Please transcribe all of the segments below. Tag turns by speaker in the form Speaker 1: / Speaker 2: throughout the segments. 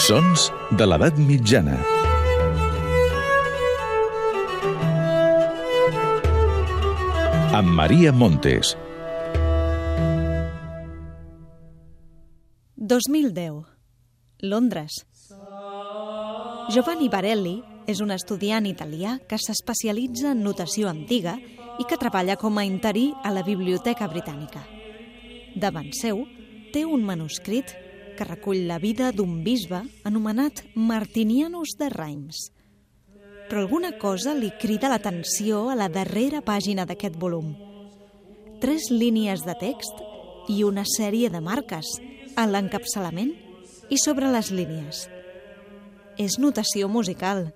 Speaker 1: Sons de l'edat mitjana. Amb Maria Montes.
Speaker 2: 2010. Londres. Giovanni Barelli és un estudiant italià que s'especialitza en notació antiga i que treballa com a interí a la Biblioteca Britànica. Davant seu té un manuscrit que recull la vida d'un bisbe anomenat Martinianus de Reims. Però alguna cosa li crida l'atenció a la darrera pàgina d'aquest volum. Tres línies de text i una sèrie de marques a l'encapçalament i sobre les línies. És notació musical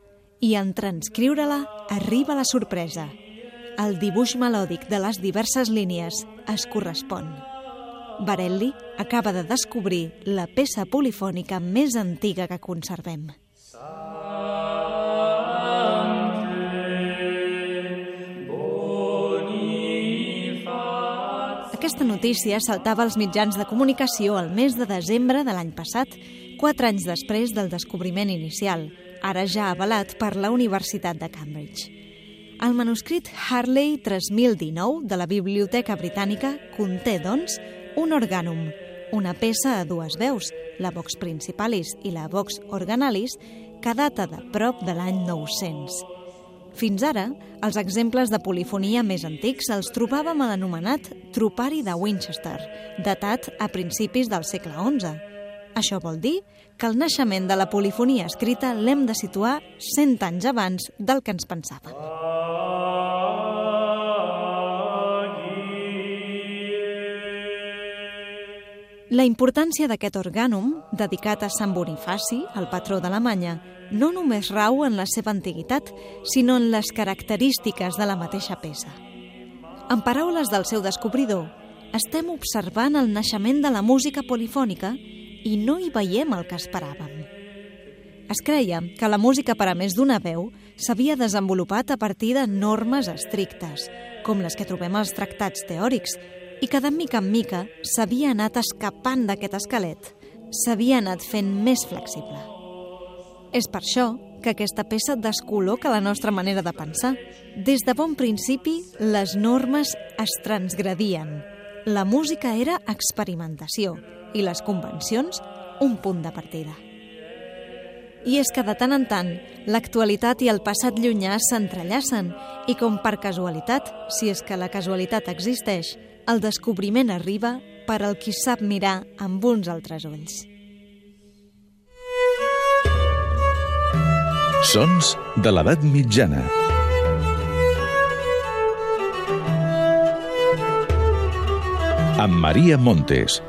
Speaker 2: i en transcriure-la arriba la sorpresa. El dibuix melòdic de les diverses línies es correspon. Barelli acaba de descobrir la peça polifònica més antiga que conservem. Aquesta notícia saltava als mitjans de comunicació el mes de desembre de l'any passat, quatre anys després del descobriment inicial, ara ja avalat per la Universitat de Cambridge. El manuscrit Harley 3019 de la Biblioteca Britànica conté, doncs, un orgànum, una peça a dues veus, la vox principalis i la vox organalis, que data de prop de l'any 900. Fins ara, els exemples de polifonia més antics els trobàvem a l'anomenat Tropari de Winchester, datat a principis del segle XI. Això vol dir que el naixement de la polifonia escrita l'hem de situar 100 anys abans del que ens pensàvem. La importància d'aquest orgànum, dedicat a Sant Bonifaci, el patró d'Alemanya, no només rau en la seva antiguitat, sinó en les característiques de la mateixa peça. En paraules del seu descobridor, estem observant el naixement de la música polifònica i no hi veiem el que esperàvem. Es creia que la música per a més d'una veu s'havia desenvolupat a partir de normes estrictes, com les que trobem als tractats teòrics, i que de mica en mica s'havia anat escapant d'aquest esquelet, s'havia anat fent més flexible. És per això que aquesta peça descol·loca la nostra manera de pensar. Des de bon principi, les normes es transgredien. La música era experimentació i les convencions un punt de partida. I és que de tant en tant l'actualitat i el passat llunyà s'entrellacen i com per casualitat, si és que la casualitat existeix, el descobriment arriba per al qui sap mirar amb uns altres ulls.
Speaker 1: Sons de l'edat mitjana. Amb Maria Montes.